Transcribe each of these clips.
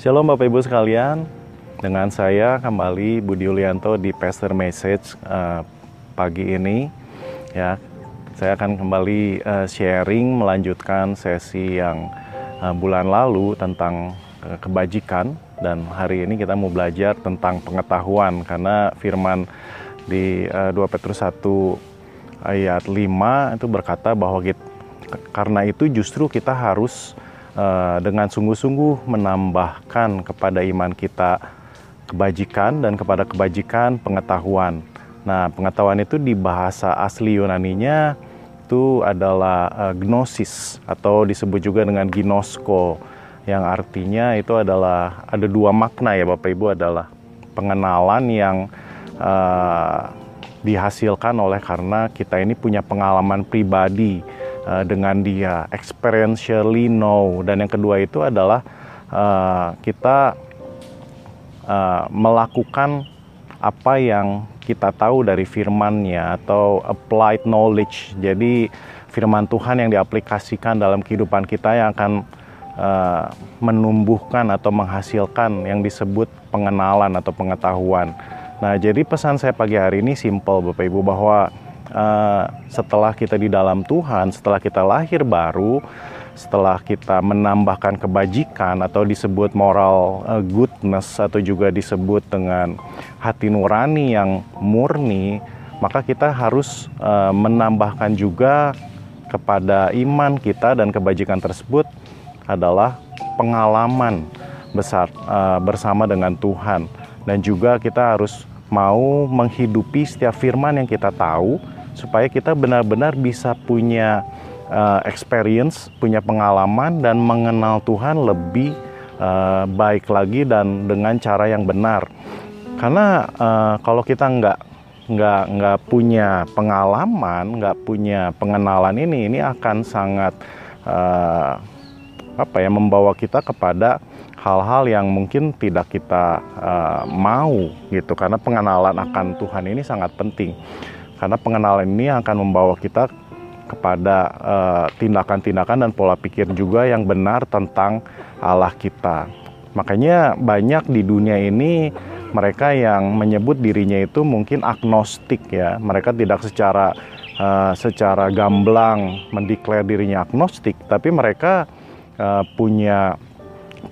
Shalom Bapak Ibu sekalian, dengan saya kembali Budi Yulianto di Pastor Message uh, pagi ini. Ya, saya akan kembali uh, sharing melanjutkan sesi yang uh, bulan lalu tentang uh, kebajikan. Dan hari ini kita mau belajar tentang pengetahuan. Karena firman di uh, 2 Petrus 1 ayat 5 itu berkata bahwa kita, karena itu justru kita harus uh, dengan sungguh-sungguh menambahkan kepada iman kita kebajikan dan kepada kebajikan pengetahuan. Nah, pengetahuan itu di bahasa asli Yunaninya itu adalah uh, gnosis atau disebut juga dengan ginosko yang artinya itu adalah ada dua makna ya Bapak Ibu adalah pengenalan yang uh, dihasilkan oleh karena kita ini punya pengalaman pribadi uh, dengan dia, experientially know. Dan yang kedua itu adalah uh, kita uh, melakukan apa yang kita tahu dari firman-Nya atau applied knowledge. Jadi firman Tuhan yang diaplikasikan dalam kehidupan kita yang akan uh, menumbuhkan atau menghasilkan yang disebut pengenalan atau pengetahuan. Nah, jadi pesan saya pagi hari ini simple Bapak Ibu bahwa uh, setelah kita di dalam Tuhan, setelah kita lahir baru, setelah kita menambahkan kebajikan atau disebut moral uh, goodness atau juga disebut dengan hati nurani yang murni, maka kita harus uh, menambahkan juga kepada iman kita dan kebajikan tersebut adalah pengalaman besar bersama dengan Tuhan. Dan juga kita harus mau menghidupi setiap firman yang kita tahu supaya kita benar-benar bisa punya uh, experience, punya pengalaman dan mengenal Tuhan lebih uh, baik lagi dan dengan cara yang benar. Karena uh, kalau kita nggak nggak nggak punya pengalaman, nggak punya pengenalan ini, ini akan sangat uh, apa ya membawa kita kepada hal-hal yang mungkin tidak kita uh, mau gitu karena pengenalan akan Tuhan ini sangat penting karena pengenalan ini akan membawa kita kepada eh, tindakan-tindakan uh, dan pola pikir juga yang benar tentang Allah kita. Makanya banyak di dunia ini mereka yang menyebut dirinya itu mungkin agnostik ya. Mereka tidak secara uh, secara gamblang mendeklar dirinya agnostik, tapi mereka uh, punya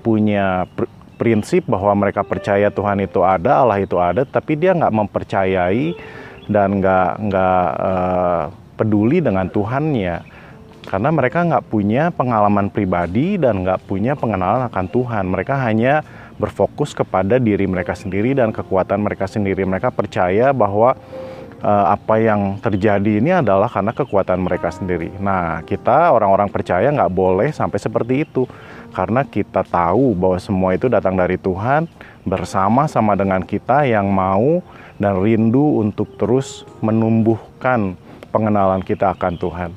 punya pr prinsip bahwa mereka percaya Tuhan itu ada, Allah itu ada, tapi dia nggak mempercayai dan nggak nggak uh, peduli dengan Tuhannya. Karena mereka nggak punya pengalaman pribadi dan nggak punya pengenalan akan Tuhan. Mereka hanya berfokus kepada diri mereka sendiri dan kekuatan mereka sendiri. Mereka percaya bahwa uh, apa yang terjadi ini adalah karena kekuatan mereka sendiri. Nah kita orang-orang percaya nggak boleh sampai seperti itu. Karena kita tahu bahwa semua itu datang dari Tuhan bersama-sama dengan kita yang mau dan rindu untuk terus menumbuhkan pengenalan kita akan Tuhan.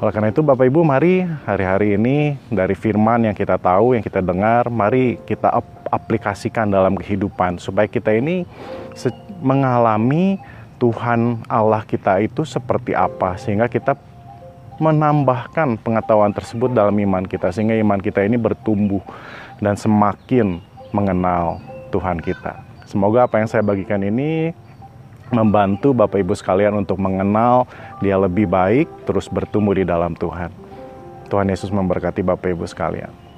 Oleh karena itu Bapak Ibu mari hari-hari ini dari firman yang kita tahu, yang kita dengar, mari kita aplikasikan dalam kehidupan supaya kita ini mengalami Tuhan Allah kita itu seperti apa sehingga kita menambahkan pengetahuan tersebut dalam iman kita sehingga iman kita ini bertumbuh dan semakin mengenal Tuhan kita. Semoga apa yang saya bagikan ini membantu Bapak Ibu sekalian untuk mengenal Dia lebih baik, terus bertumbuh di dalam Tuhan. Tuhan Yesus memberkati Bapak Ibu sekalian.